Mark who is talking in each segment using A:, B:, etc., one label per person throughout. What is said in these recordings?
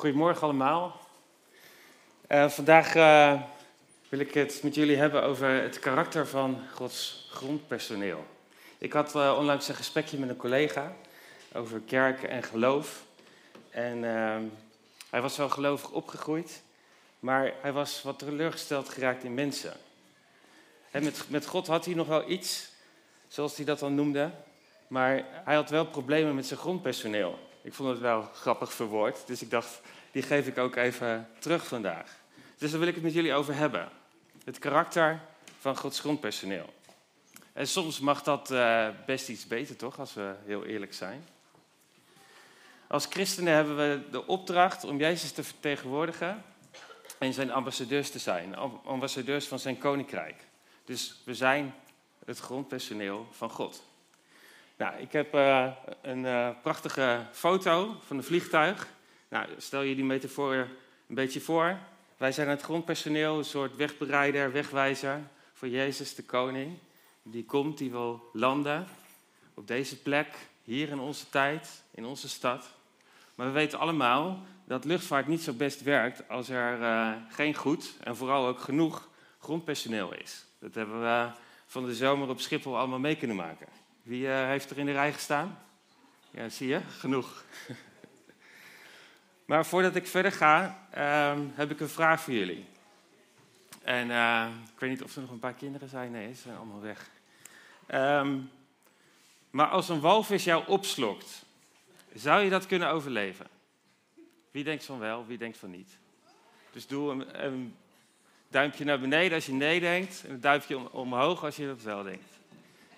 A: Goedemorgen allemaal. Uh, vandaag uh, wil ik het met jullie hebben over het karakter van Gods grondpersoneel. Ik had uh, onlangs een gesprekje met een collega over kerk en geloof. En ehm, hij was wel gelovig opgegroeid, maar hij was wat teleurgesteld geraakt in mensen. En met, met God had hij nog wel iets, zoals hij dat dan noemde, maar hij had wel problemen met zijn grondpersoneel. Ik vond het wel grappig verwoord, dus ik dacht, die geef ik ook even terug vandaag. Dus daar wil ik het met jullie over hebben. Het karakter van Gods grondpersoneel. En soms mag dat uh, best iets beter, toch, als we heel eerlijk zijn. Als christenen hebben we de opdracht om Jezus te vertegenwoordigen en zijn ambassadeurs te zijn, ambassadeurs van zijn koninkrijk. Dus we zijn het grondpersoneel van God. Nou, ik heb uh, een uh, prachtige foto van een vliegtuig. Nou, stel je die metafoor een beetje voor. Wij zijn het grondpersoneel, een soort wegbereider, wegwijzer voor Jezus de Koning. Die komt, die wil landen op deze plek, hier in onze tijd, in onze stad. Maar we weten allemaal dat luchtvaart niet zo best werkt als er uh, geen goed en vooral ook genoeg grondpersoneel is. Dat hebben we van de zomer op Schiphol allemaal mee kunnen maken. Wie uh, heeft er in de rij gestaan? Ja, zie je? Genoeg. maar voordat ik verder ga, uh, heb ik een vraag voor jullie. En uh, ik weet niet of er nog een paar kinderen zijn. Nee, ze zijn allemaal weg. Um, maar als een walvis jou opslokt, zou je dat kunnen overleven? Wie denkt van wel, wie denkt van niet? Dus doe een duimpje naar beneden als je nee denkt, en een duimpje omhoog als je dat wel denkt.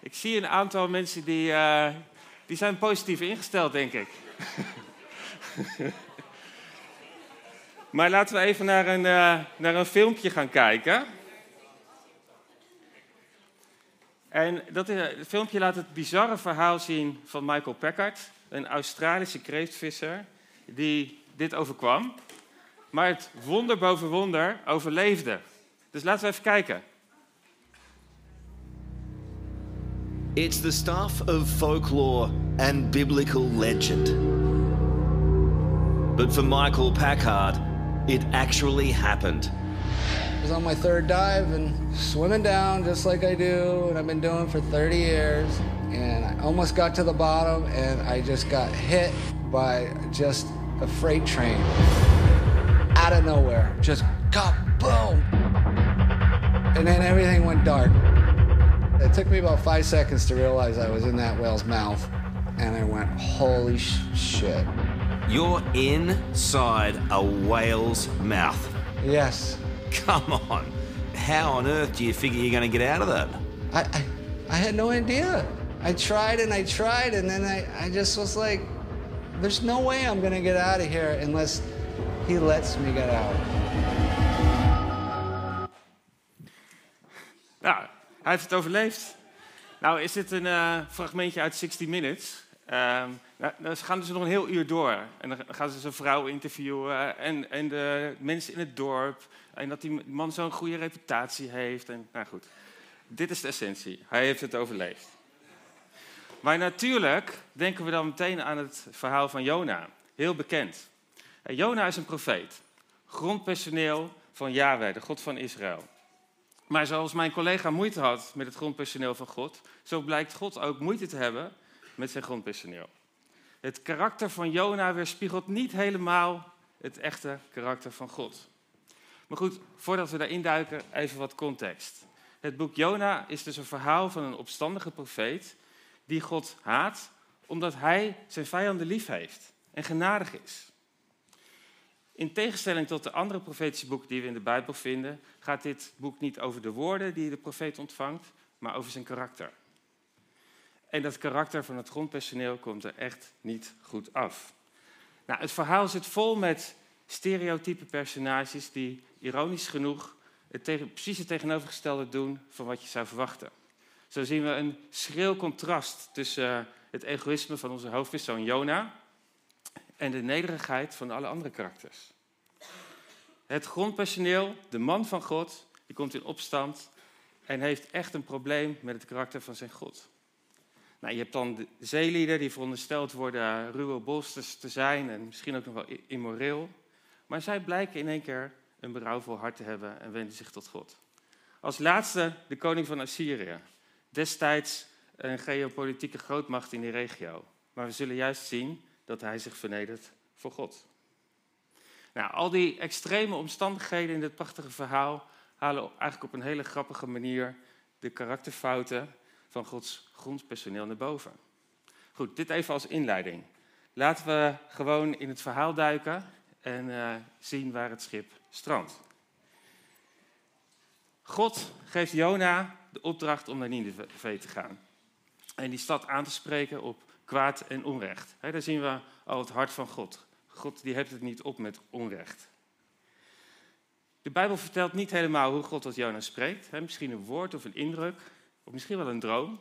A: Ik zie een aantal mensen die, uh, die zijn positief ingesteld, denk ik. maar laten we even naar een, uh, naar een filmpje gaan kijken. En dat is, het filmpje laat het bizarre verhaal zien van Michael Packard, een Australische kreeftvisser die dit overkwam, maar het wonder boven wonder overleefde. Dus laten we even kijken.
B: It's the stuff of folklore and biblical legend. But for Michael Packard, it actually happened.
C: I was on my third dive and swimming down just like I do, and I've been doing for 30 years. And I almost got to the bottom, and I just got hit by just a freight train out of nowhere. Just got boom! And then everything went dark. It took me about five seconds to realize I was in that whale's mouth, and I went, holy sh- shit.
B: You're inside a whale's mouth.
C: Yes.
B: Come on. How on earth do you figure you're going to get out of that?
C: I, I, I had no idea. I tried and I tried, and then I, I just was like, there's no way I'm going to get out of here unless he lets me get out.
A: Hij heeft het overleefd. Nou, is dit een uh, fragmentje uit 60 Minutes. Uh, nou, dan gaan dus nog een heel uur door. En dan gaan ze zijn vrouw interviewen en, en de mensen in het dorp. En dat die man zo'n goede reputatie heeft. En, nou goed, dit is de essentie. Hij heeft het overleefd. Maar natuurlijk denken we dan meteen aan het verhaal van Jona. Heel bekend. Jona is een profeet. Grondpersoneel van Yahweh, de God van Israël. Maar zoals mijn collega moeite had met het grondpersoneel van God, zo blijkt God ook moeite te hebben met zijn grondpersoneel. Het karakter van Jona weerspiegelt niet helemaal het echte karakter van God. Maar goed, voordat we daarin duiken, even wat context. Het boek Jona is dus een verhaal van een opstandige profeet die God haat omdat hij zijn vijanden lief heeft en genadig is. In tegenstelling tot de andere profetische boeken die we in de Bijbel vinden, gaat dit boek niet over de woorden die de profeet ontvangt, maar over zijn karakter. En dat karakter van het grondpersoneel komt er echt niet goed af. Nou, het verhaal zit vol met stereotype personages die ironisch genoeg het tegen, precies het tegenovergestelde doen van wat je zou verwachten. Zo zien we een schril contrast tussen eh, het egoïsme van onze hoofdpersoon Jona en de nederigheid van alle andere karakters. Het grondpersoneel, de man van God, die komt in opstand en heeft echt een probleem met het karakter van zijn God. Nou, je hebt dan de zeelieden die verondersteld worden ruwe bolsters te zijn en misschien ook nog wel immoreel. Maar zij blijken in één keer een berouwvol hart te hebben en wenden zich tot God. Als laatste de koning van Assyrië. Destijds een geopolitieke grootmacht in die regio. Maar we zullen juist zien dat hij zich vernedert voor God. Nou, al die extreme omstandigheden in dit prachtige verhaal halen eigenlijk op een hele grappige manier de karakterfouten van Gods grondpersoneel naar boven. Goed, dit even als inleiding. Laten we gewoon in het verhaal duiken en uh, zien waar het schip strandt. God geeft Jona de opdracht om naar Nineveh te gaan. En die stad aan te spreken op kwaad en onrecht. Daar zien we al het hart van God. God die heeft het niet op met onrecht. De Bijbel vertelt niet helemaal hoe God tot Jona spreekt. Misschien een woord of een indruk, of misschien wel een droom.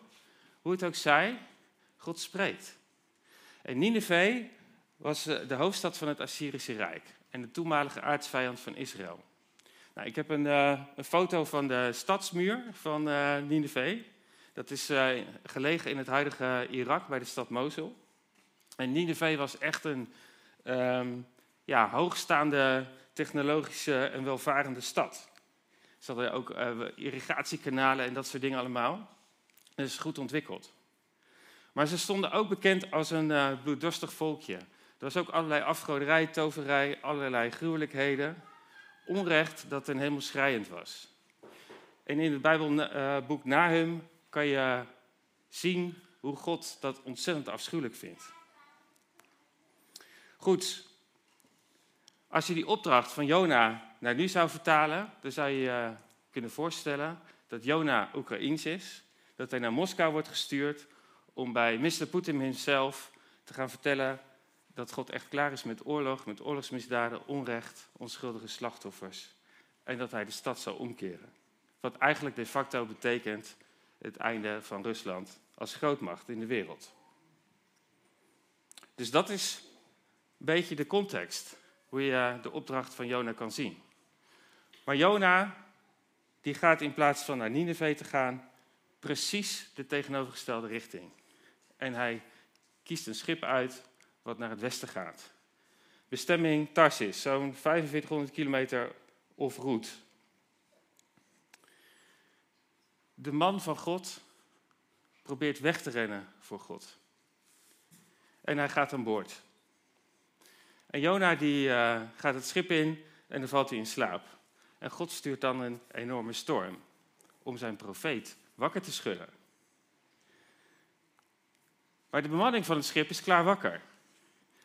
A: Hoe het ook zij, God spreekt. En Nineveh was eh, de hoofdstad van het Assyrische Rijk en de toenmalige aardsvijand van Israël. Nou, ik heb een, uh, een, foto van de stadsmuur van uh, Nineveh. Dat is uh, gelegen in het huidige Irak bij de stad Mosul. En Nineveh was echt een um, ja, hoogstaande technologische en welvarende stad. Ze hadden ook irrigatiekanalen en dat soort dingen allemaal. Dat is goed ontwikkeld. Maar ze stonden ook bekend als een bloeddorstig volkje. Er was ook allerlei afgoderij, toverij, allerlei gruwelijkheden. Onrecht dat ten hemel schrijend was. En in het Bijbelboek Nahum kan je zien hoe God dat ontzettend afschuwelijk vindt. Goed, als je die opdracht van Jona naar nu zou vertalen, dan zou je je kunnen voorstellen dat Jona Oekraïens is, dat hij naar Moskou wordt gestuurd om bij Mr. Poetin himself te gaan vertellen dat God echt klaar is met oorlog, met oorlogsmisdaden, onrecht, onschuldige slachtoffers. En dat hij de stad zal omkeren. Wat eigenlijk de facto betekent het einde van Rusland als grootmacht in de wereld. Dus dat is een beetje de context, hoe je de opdracht van Jona kan zien. Maar Jona, die gaat in plaats van naar Nineveh te gaan, precies de tegenovergestelde richting. En hij kiest een schip uit wat naar het westen gaat. Bestemming Tarsis, zo'n 4500 kilometer of De man van God probeert weg te rennen voor God. En hij gaat aan boord. En Jona die, uh, gaat het schip in en dan valt hij in slaap. En God stuurt dan een enorme storm om zijn profeet wakker te schudden. Maar de bemanning van het schip is klaar wakker.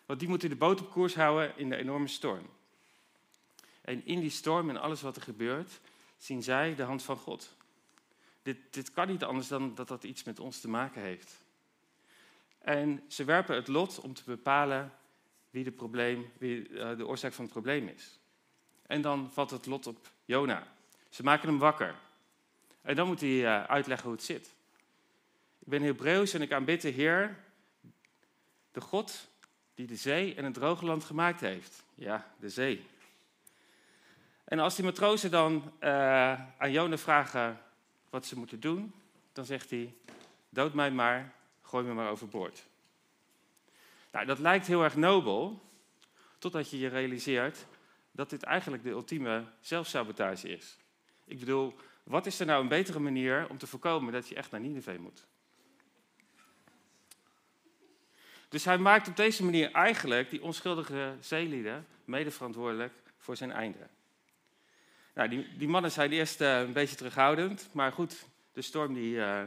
A: Want die moeten de boot op koers houden in de enorme storm. En in die storm en alles wat er gebeurt, zien zij de hand van God. Dit, dit kan niet anders dan dat dat iets met ons te maken heeft. En ze werpen het lot om te bepalen wie de, probleem, wie eh, de oorzaak van het probleem is. En dan valt het lot op Jona. Ze maken hem wakker. En dan moet hij uh, uitleggen hoe het zit. Ik ben Hebreeuws en ik aanbid de Heer, de God die de zee en het droge land gemaakt heeft. Ja, de zee. En als die matrozen dan uh, aan Jona vragen wat ze moeten doen, dan zegt hij: Dood mij maar, gooi me maar overboord. Nou, dat lijkt heel erg nobel, totdat je je realiseert dat dit eigenlijk de ultieme zelfsabotage is. Ik bedoel, wat is er nou een betere manier om te voorkomen dat je echt naar Nineveh moet? Dus hij maakt op deze manier eigenlijk die onschuldige zeelieden medeverantwoordelijk voor zijn einde. Nou, die, mannen zijn eerst uh, een beetje terughoudend, maar goed, de storm die, uh,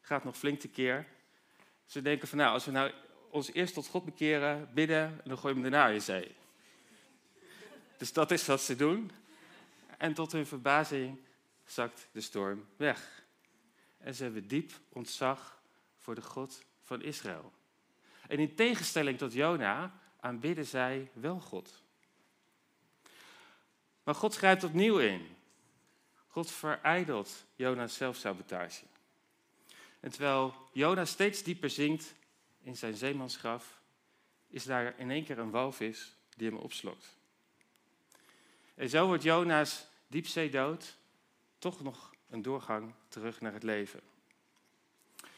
A: gaat nog flink tekeer. Ze denken van nou, als we nou ons eerst tot God bekeren, bidden, en dan gooien we hem daarna in zee. Dus dat is wat ze doen. En tot hun verbazing zakt de storm weg. En ze hebben diep ontzag voor de God van Israël. En in tegenstelling tot Jona aanbidden zij wel God. Maar God grijpt opnieuw in. God verijdelt Jona's zelfsabotage. En terwijl Jona steeds dieper zinkt in zijn zeemansgraf, is daar in één keer een walvis die hem opslokt. En zo wordt Jona's diepzeedood toch nog een doorgang terug naar het leven.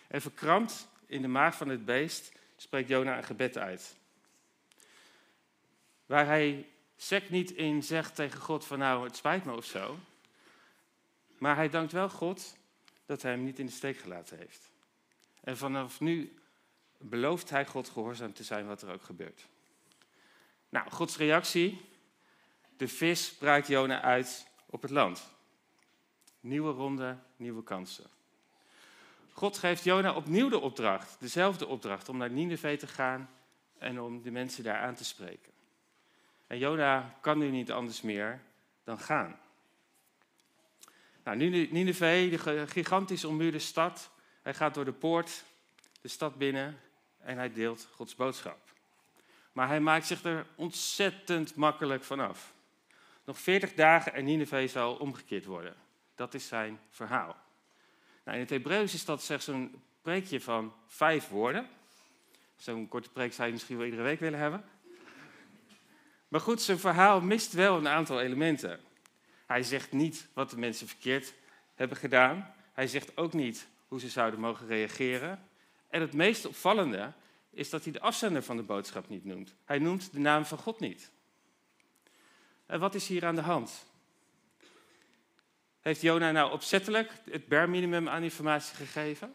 A: En verkrampt in de maag van het beest spreekt Jona een gebed uit. Waar hij sec niet in zegt tegen God van nou, het spijt me of zo. Maar hij dankt wel God dat hij hem niet in de steek gelaten heeft. En vanaf nu belooft hij God gehoorzaam te zijn wat er ook gebeurt. Nou, Gods reactie. De vis braakt Jona uit op het land. Nieuwe ronde, nieuwe kansen. God geeft Jona opnieuw de opdracht, dezelfde opdracht, om naar Nineveh te gaan en om de mensen daar aan te spreken. En Jona kan nu niet anders meer dan gaan. Nou, Nineveh, de gigantisch ommuurde stad, hij gaat door de poort de stad binnen en hij deelt Gods boodschap. Maar hij maakt zich er ontzettend makkelijk vanaf. Nog 40 dagen en Nineveh zal omgekeerd worden. Dat is zijn verhaal. Nou, in het Hebreeuws is dat slechts een preekje van vijf woorden. Zo'n korte preek zou je misschien wel iedere week willen hebben. Maar goed, zijn verhaal mist wel een aantal elementen. Hij zegt niet wat de mensen verkeerd hebben gedaan. Hij zegt ook niet hoe ze zouden mogen reageren. En het meest opvallende is dat hij de afzender van de boodschap niet noemt. Hij noemt de naam van God niet. En wat is hier aan de hand? Heeft Jona nou opzettelijk het bare minimum aan informatie gegeven?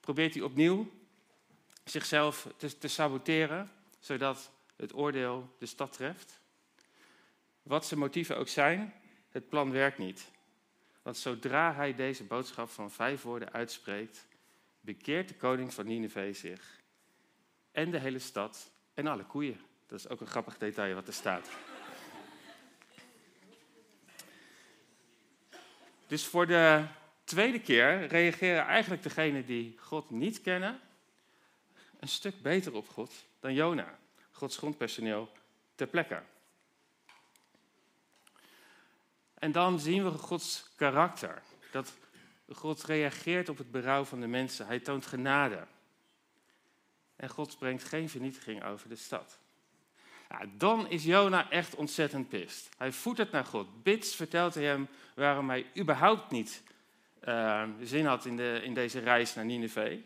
A: Probeert hij opnieuw zichzelf te, te saboteren, zodat het oordeel de stad treft? Wat zijn motieven ook zijn, het plan werkt niet. Want zodra hij deze boodschap van vijf woorden uitspreekt, bekeert de koning van Nineveh zich en de hele stad en alle koeien. Dat is ook een grappig detail wat er staat. Dus voor de tweede keer reageren eigenlijk degenen die God niet kennen een stuk beter op God dan Jona, Gods grondpersoneel ter plekke. En dan zien we Gods karakter. Dat God reageert op het berouw van de mensen. Hij toont genade. En God brengt geen vernietiging over de stad. Ja, dan is Jona echt ontzettend pist. Hij voedt het naar God. Bits vertelt hij hem waarom hij überhaupt niet uh, zin had in, de, in deze reis naar Nineveh.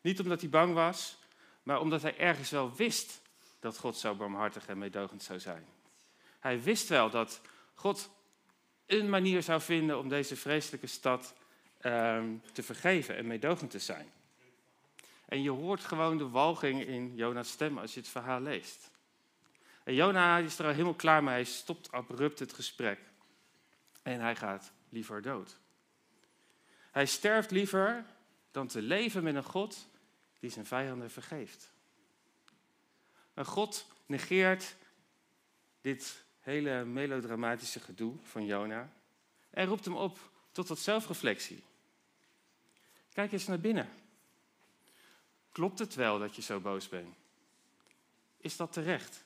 A: Niet omdat hij bang was, maar omdat hij ergens wel wist dat God zo barmhartig en meedogend zou zijn. Hij wist wel dat God een manier zou vinden om deze vreselijke stad uh, te vergeven en meedogend te zijn. En je hoort gewoon de walging in Jona's stem als je het verhaal leest. En Jona is er al helemaal klaar mee. Hij stopt abrupt het gesprek. En hij gaat liever dood. Hij sterft liever dan te leven met een God die zijn vijanden vergeeft. Een God negeert dit hele melodramatische gedoe van Jona en roept hem op tot wat zelfreflectie. Kijk eens naar binnen. Klopt het wel dat je zo boos bent? Is dat terecht?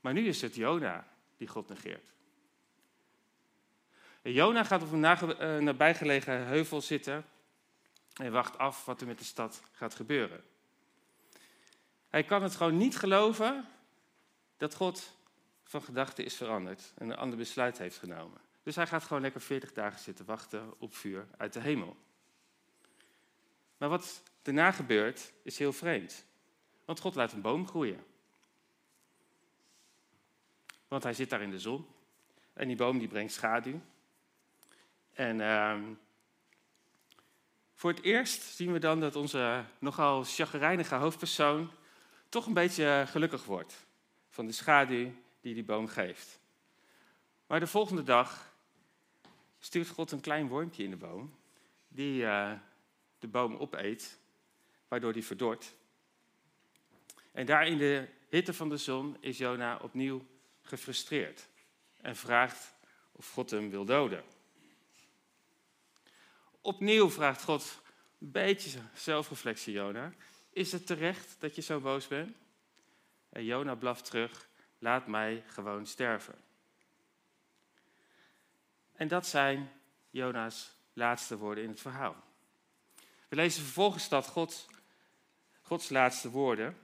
A: Maar nu is het Jona die God negeert. En Jona gaat op een eh, nabijgelegen heuvel zitten en wacht af wat er met de stad gaat gebeuren. Hij kan het gewoon niet geloven dat God van gedachten is veranderd en een ander besluit heeft genomen. Dus hij gaat gewoon lekker 40 dagen zitten wachten op vuur uit de hemel. Maar wat daarna gebeurt is heel vreemd. Want God laat een boom groeien. Want hij zit daar in de zon. En die boom die brengt schaduw. En uh, voor het eerst zien we dan dat onze nogal chagrijnige hoofdpersoon toch een beetje gelukkig wordt van de schaduw die die boom geeft. Maar de volgende dag stuurt God een klein wormpje in de boom, die uh, de boom opeet, waardoor die verdort. En daar in de hitte van de zon is Jona opnieuw gefrustreerd en vraagt of God hem wil doden. Opnieuw vraagt God, een beetje zelfreflectie, Jona. Is het terecht dat je zo boos bent? En Jona blaft terug, laat mij gewoon sterven. En dat zijn Jona's laatste woorden in het verhaal. We lezen vervolgens dat God, Gods laatste woorden,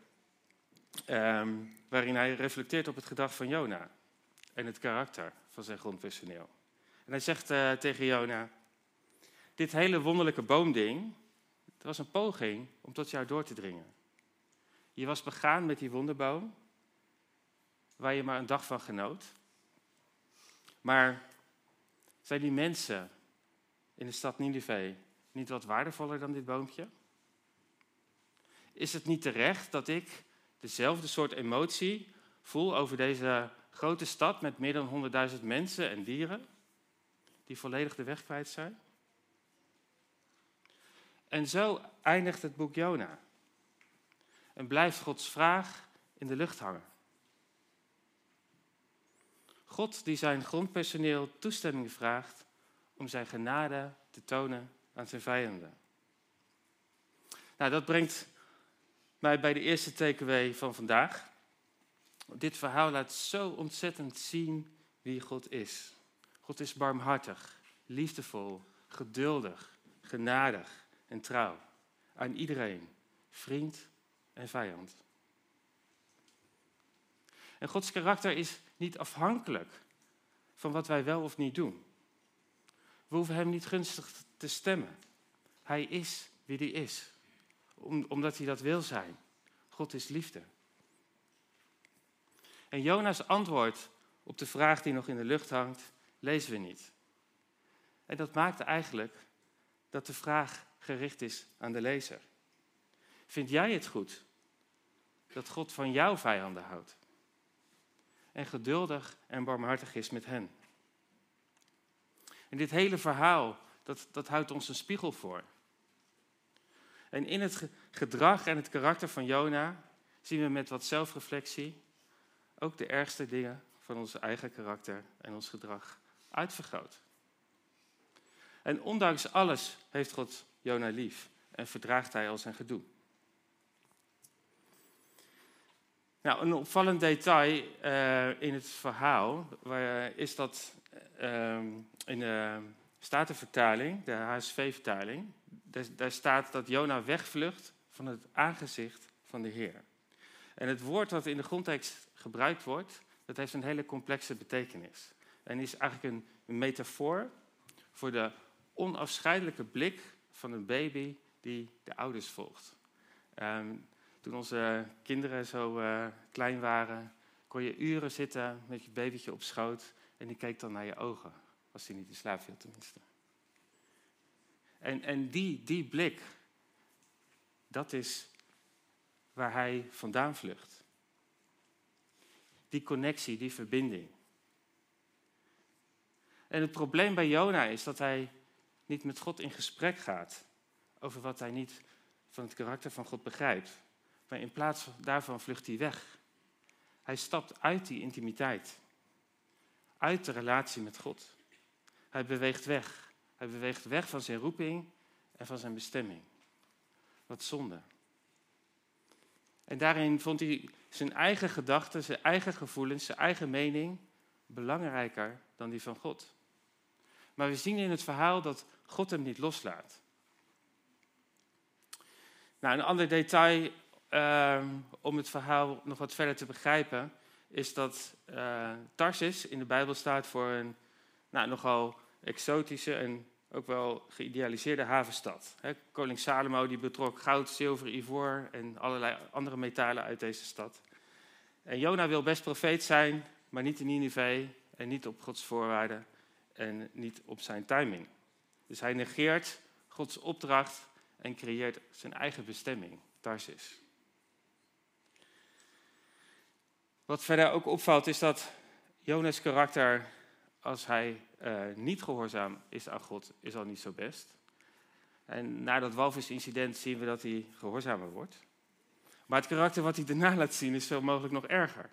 A: ehm, waarin hij reflecteert op het gedrag van Jona en het karakter van zijn grondpersoneel. En hij zegt uh, tegen Jona, dit hele wonderlijke boomding, het was een poging om tot jou door te dringen. Je was begaan met die wonderboom waar je maar een dag van genoot? Maar zijn die mensen in de stad Nineveh niet wat waardevoller dan dit boompje? Is het niet terecht dat ik dezelfde soort emotie voel over deze grote stad met meer dan 100.000 mensen en dieren die volledig de weg kwijt zijn? En zo eindigt het boek Jona. En blijft Gods vraag in de lucht hangen. God die zijn grondpersoneel toestemming vraagt om zijn genade te tonen aan zijn vijanden. Nou, dat brengt mij bij de eerste takeaway van vandaag. Dit verhaal laat zo ontzettend zien wie God is. God is barmhartig, liefdevol, geduldig, genadig en trouw. Aan iedereen, vriend en vijand. En Gods karakter is niet afhankelijk van wat wij wel of niet doen. We hoeven Hem niet gunstig te stemmen. Hij is wie Hij is, omdat Hij dat wil zijn. God is liefde. En Jona's antwoord op de vraag die nog in de lucht hangt, lezen we niet. En dat maakt eigenlijk dat de vraag gericht is aan de lezer. Vind jij het goed dat God van jouw vijanden houdt? En geduldig en barmhartig is met hen. En dit hele verhaal, dat, dat houdt ons een spiegel voor. En in het gedrag en het karakter van Jona zien we met wat zelfreflectie ook de ergste dingen van ons eigen karakter en ons gedrag uitvergroot. En ondanks alles heeft God Jona lief en verdraagt hij al zijn gedoe. Nou, een opvallend detail uh, in het verhaal waar, is dat uh, in de Statenvertaling, de HSV-vertaling, daar, staat dat Jona wegvlucht van het aangezicht van de Heer. En het woord wat in de grondtekst gebruikt wordt, dat heeft een hele complexe betekenis. En is eigenlijk een metafoor voor de onafscheidelijke blik van een baby die de ouders volgt. Um, toen onze kinderen zo uh, klein waren, kon je uren zitten met je babytje op schoot en die keek dan naar je ogen. Als hij niet in slaap viel tenminste. En, en die, die blik, dat is waar hij vandaan vlucht. Die connectie, die verbinding. En het probleem bij Jona is dat hij niet met God in gesprek gaat over wat hij niet van het karakter van God begrijpt. Maar in plaats daarvan vlucht hij weg. Hij stapt uit die intimiteit. Uit de relatie met God. Hij beweegt weg. Hij beweegt weg van zijn roeping en van zijn bestemming. Wat zonde. En daarin vond hij zijn eigen gedachten, zijn eigen gevoelens, zijn eigen mening belangrijker dan die van God. Maar we zien in het verhaal dat God hem niet loslaat. Nou, een ander detail uh, om het verhaal nog wat verder te begrijpen, is dat uh, Tarsis in de Bijbel staat voor een nou, nogal exotische en ook wel geïdealiseerde havenstad. He, koning Salomo die betrok goud, zilver, ivoor en allerlei andere metalen uit deze stad. En Jona wil best profeet zijn, maar niet in Nineveh en niet op Gods voorwaarden en niet op zijn timing. Dus hij negeert Gods opdracht en creëert zijn eigen bestemming, Tarsis. Wat verder ook opvalt is dat Jonas' karakter, als hij uh, niet gehoorzaam is aan God, is al niet zo best. En na dat walvisincident zien we dat hij gehoorzamer wordt. Maar het karakter wat hij daarna laat zien is zo mogelijk nog erger.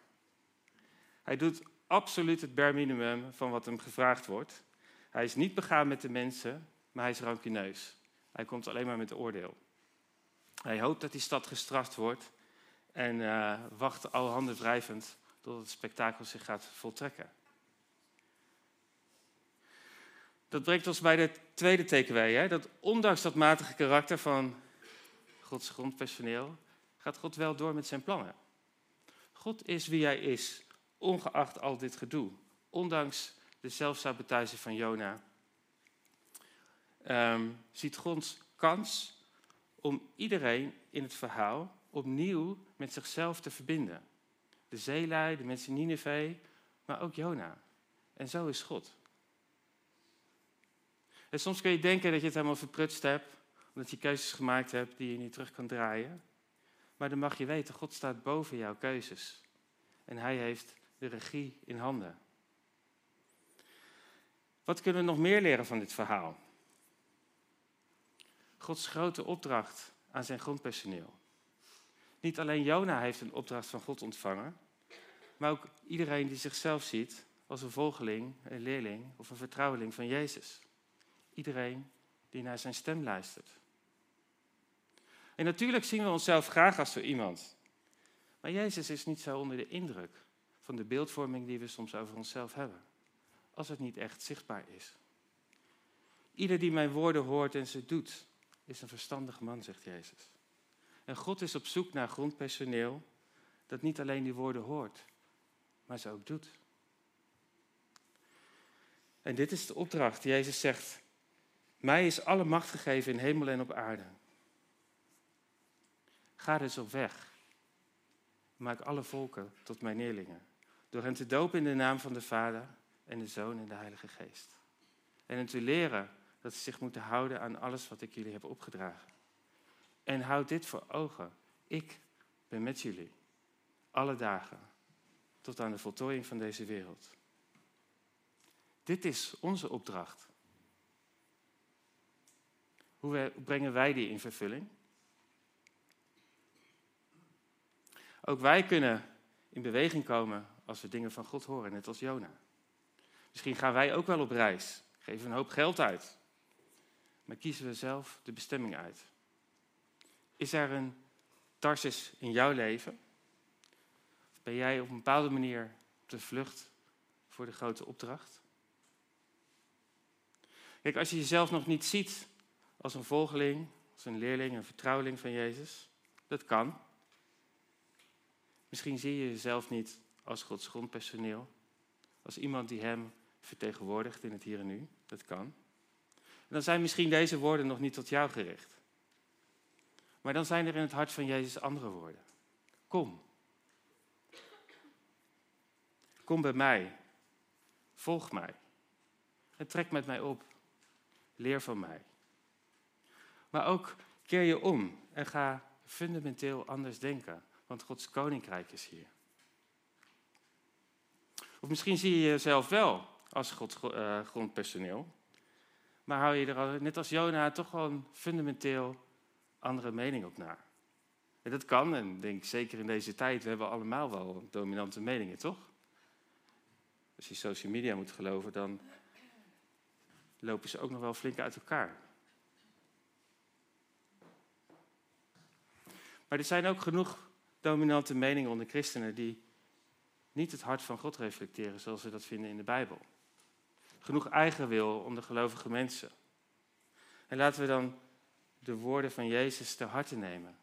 A: Hij doet absoluut het bare minimum van wat hem gevraagd wordt. Hij is niet begaan met de mensen, maar hij is rancuneus. Hij komt alleen maar met oordeel. Hij hoopt dat die stad gestraft wordt en uh, wacht al handen wrijvend tot het spektakel zich gaat voltrekken. Dat brengt ons bij de tweede. Hè? Dat ondanks dat matige karakter van Gods grondpersoneel, gaat God wel door met zijn plannen. God is wie hij is, ongeacht al dit gedoe. Ondanks de zelfsabotage van Jona, um, ziet God kans om iedereen in het verhaal opnieuw met zichzelf te verbinden. de zeelui, de mensen in Nineveh, maar ook Jona. En zo is God. En soms kun je denken dat je het helemaal verprutst hebt, omdat je keuzes gemaakt hebt die je niet terug kan draaien. Maar dan mag je weten, God staat boven jouw keuzes. En hij heeft de regie in handen. Wat kunnen we nog meer leren van dit verhaal? Gods grote opdracht aan zijn grondpersoneel. Niet alleen Jona heeft een opdracht van God ontvangen, maar ook iedereen die zichzelf ziet als een volgeling, een leerling of een vertrouweling van Jezus. Iedereen die naar zijn stem luistert. En natuurlijk zien we onszelf graag als zo iemand. Maar Jezus is niet zo onder de indruk van de beeldvorming die we soms over onszelf hebben, als het niet echt zichtbaar is. Ieder die mijn woorden hoort en ze doet, is een verstandig man, zegt Jezus. En God is op zoek naar grondpersoneel dat niet alleen die woorden hoort, maar ze ook doet. En dit is de opdracht. Jezus zegt, mij is alle macht gegeven in hemel en op aarde. Ga dus op weg. Maak alle volken tot mijn leerlingen. Door hen te dopen in de naam van de Vader en de Zoon en de Heilige Geest. En hen te leren dat ze zich moeten houden aan alles wat ik jullie heb opgedragen. En houd dit voor ogen. Ik ben met jullie. Alle dagen. Tot aan de voltooiing van deze wereld. Dit is onze opdracht. Hoe brengen wij die in vervulling? Ook wij kunnen in beweging komen als we dingen van God horen, net als Jona. Misschien gaan wij ook wel op reis, geven een hoop geld uit, maar kiezen we zelf de bestemming uit. Is er een Tarsus in jouw leven? Ben jij op een bepaalde manier op de vlucht voor de grote opdracht? Kijk, als je jezelf nog niet ziet als een volgeling, als een leerling, een vertrouweling van Jezus, dat kan. Misschien zie je jezelf niet als Gods grondpersoneel, als iemand die Hem vertegenwoordigt in het hier en nu, dat kan. En dan zijn misschien deze woorden nog niet tot jou gericht. Maar dan zijn er in het hart van Jezus andere woorden. Kom. Kom bij mij. Volg mij. En trek met mij op. Leer van mij. Maar ook keer je om en ga fundamenteel anders denken. Want Gods koninkrijk is hier. Of misschien zie je jezelf wel als Gods uh, grondpersoneel. Maar hou je er net als Jona toch gewoon fundamenteel andere mening op na. En dat kan, en denk zeker in deze tijd, we hebben allemaal wel dominante meningen, toch? Als je social media moet geloven, dan lopen ze ook nog wel flink uit elkaar. Maar er zijn ook genoeg dominante meningen onder christenen die niet het hart van God reflecteren zoals we dat vinden in de Bijbel. Genoeg eigen wil onder gelovige mensen. En laten we dan de woorden van Jezus ter harte nemen.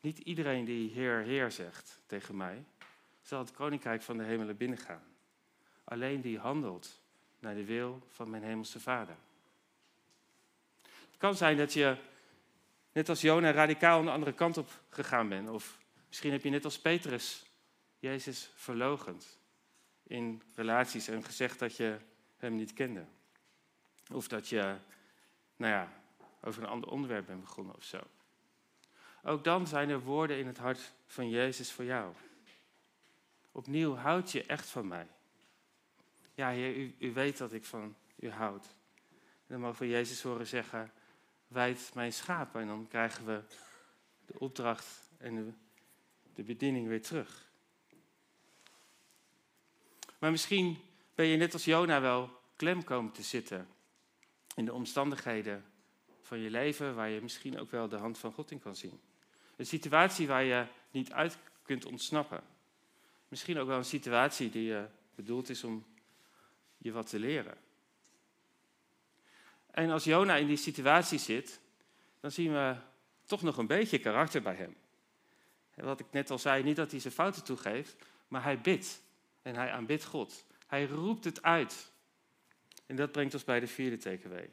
A: Niet iedereen die Heer, Heer zegt tegen mij, zal het koninkrijk van de hemelen binnengaan. Alleen die handelt naar de wil van mijn hemelse Vader. Het kan zijn dat je, net als Jona, radicaal aan de andere kant op gegaan bent. Of misschien heb je net als Petrus Jezus verlogend in relaties en gezegd dat je hem niet kende. Of dat je, nou ja, over een ander onderwerp bent begonnen of zo. Ook dan zijn er woorden in het hart van Jezus voor jou. Opnieuw, houd je echt van mij. Ja, Heer, u, u weet dat ik van u houd. Dan mogen we Jezus horen zeggen, wijd mijn schapen. En dan krijgen we de opdracht en de, de bediening weer terug. Maar misschien ben je net als Jona wel klem komen te zitten in de omstandigheden van je leven waar je misschien ook wel de hand van God in kan zien. Een situatie waar je niet uit kunt ontsnappen. Misschien ook wel een situatie die bedoeld is om je wat te leren. En als Jona in die situatie zit, dan zien we toch nog een beetje karakter bij hem. Wat ik net al zei, niet dat hij zijn fouten toegeeft, maar hij bidt en hij aanbidt God. Hij roept het uit. En dat brengt ons bij de vierde takeaway.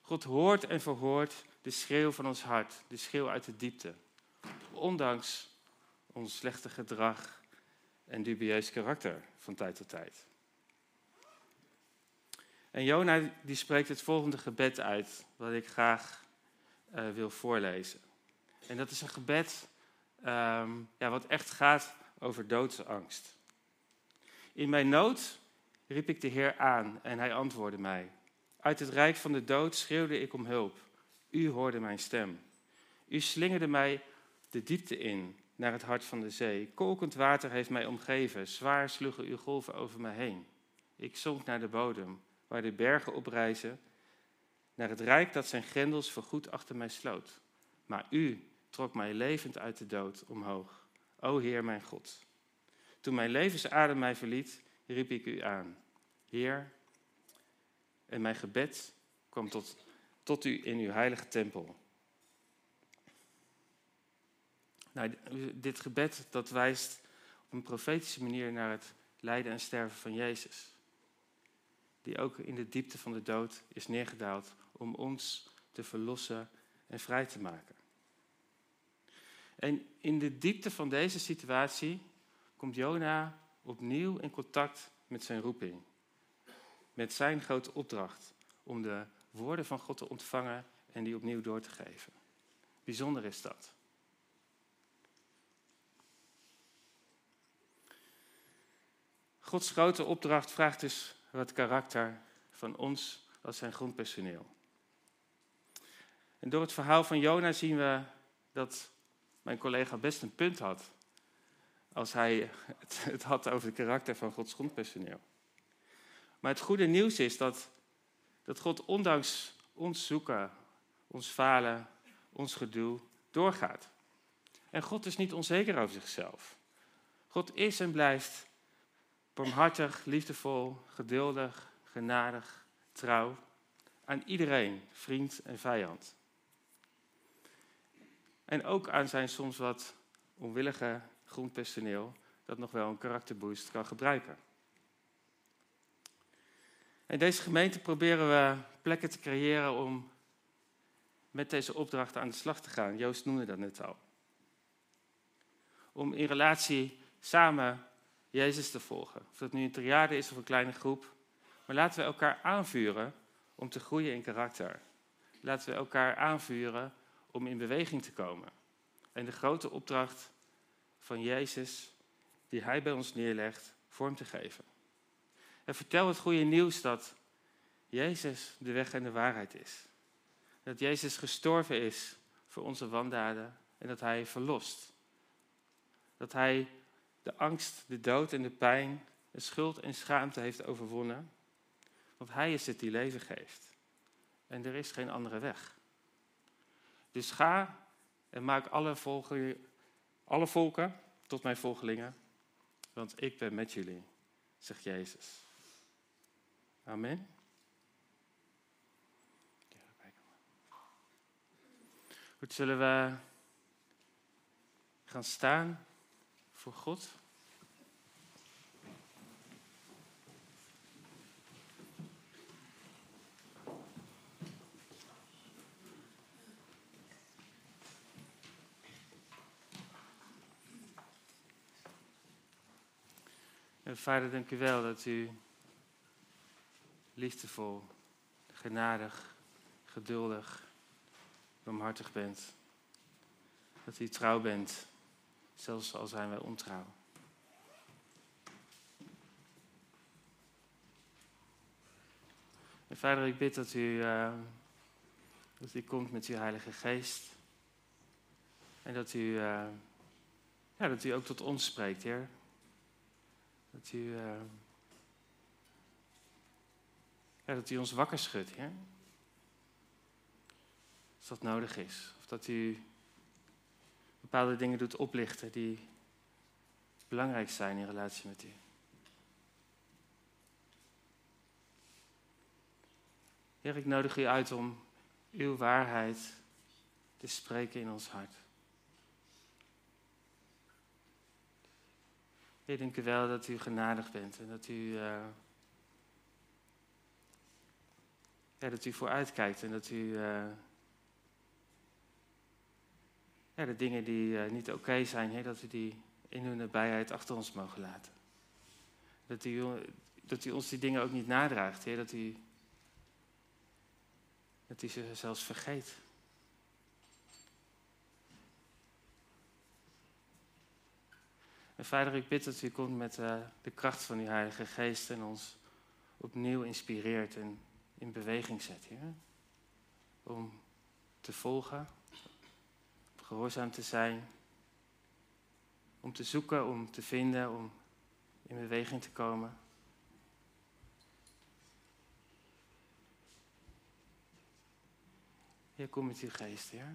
A: God hoort en verhoort de schreeuw van ons hart, de schreeuw uit de diepte. Ondanks ons slechte gedrag en dubieus karakter van tijd tot tijd. En Jona die spreekt het volgende gebed uit, wat ik graag uh, wil voorlezen. En dat is een gebed um, ja, wat echt gaat over doodsangst. In mijn nood riep ik de Heer aan en hij antwoordde mij. Uit het rijk van de dood schreeuwde ik om hulp. U hoorde mijn stem. U slingerde mij de diepte in, naar het hart van de zee. Kolkend water heeft mij omgeven, zwaar sloegen uw golven over mij heen. Ik zonk naar de bodem, waar de bergen oprijzen, naar het rijk dat zijn grendels voorgoed achter mij sloot. Maar u trok mij levend uit de dood omhoog. O Heer mijn God. Toen mijn levensadem mij verliet, riep ik u aan. Heer, en mijn gebed kwam tot, tot u in uw heilige tempel. Nou, dit gebed dat wijst op een profetische manier naar het lijden en sterven van Jezus. Die ook in de diepte van de dood is neergedaald om ons te verlossen en vrij te maken. En in de diepte van deze situatie komt Jona opnieuw in contact met zijn roeping. Met zijn grote opdracht om de woorden van God te ontvangen en die opnieuw door te geven. Bijzonder is dat. Gods grote opdracht vraagt dus wat karakter van ons als zijn grondpersoneel. En door het verhaal van Jona zien we dat mijn collega best een punt had als hij het, had over het karakter van Gods grondpersoneel. Maar het goede nieuws is dat, dat God ondanks ons zoeken, ons falen, ons gedoe, doorgaat. En God is niet onzeker over zichzelf. God is en blijft barmhartig, liefdevol, geduldig, genadig, trouw aan iedereen, vriend en vijand. En ook aan zijn soms wat onwillige grondpersoneel dat nog wel een karakterboost kan gebruiken. In deze gemeente proberen we plekken te creëren om met deze opdrachten aan de slag te gaan. Joost noemde dat net al. Om in relatie samen Jezus te volgen. Of dat nu een triade is of een kleine groep. Maar laten we elkaar aanvuren om te groeien in karakter. Laten we elkaar aanvuren om in beweging te komen. En de grote opdracht van Jezus, die Hij bij ons neerlegt, vorm te geven. En vertel het goede nieuws dat Jezus de weg en de waarheid is. Dat Jezus gestorven is voor onze wandaden en dat Hij verlost. Dat Hij de angst, de dood en de pijn, de schuld en schaamte heeft overwonnen. Want Hij is het die leven geeft. En er is geen andere weg. Dus ga en maak alle, volgen, alle volken tot mijn volgelingen, want ik ben met jullie, zegt Jezus. Amen. Goed, zullen we gaan staan voor God? En vader, dank u wel dat u liefdevol, genadig, geduldig, barmhartig bent. Dat u trouw bent, zelfs al zijn wij ontrouw. En vader, ik bid dat u, uh, dat u komt met uw Heilige Geest. En dat u, uh, ja, dat u ook tot ons spreekt, Heer. Dat u, ja, dat u ons wakker schudt, Heer. Als dat nodig is. Of dat u bepaalde dingen doet oplichten die belangrijk zijn in relatie met u. Heer, ik nodig u uit om uw waarheid te spreken in ons hart. Heer, dank u wel dat u genadig bent en dat u, uh, ja, dat u vooruitkijkt en dat u uh, ja, de dingen die uh, niet oké zijn, heer, dat u die in hun nabijheid achter ons mogen laten. Dat u, dat u ons die dingen ook niet nadraagt, Heer. Dat u, dat u ze zelfs vergeet. En vader, ik bid dat u komt met uh, de kracht van uw Heilige Geest en ons opnieuw inspireert en in beweging zet, Heer. Om te volgen, gehoorzaam te zijn, om te zoeken, om te vinden, om in beweging te komen. Heer, kom met uw geest, Heer.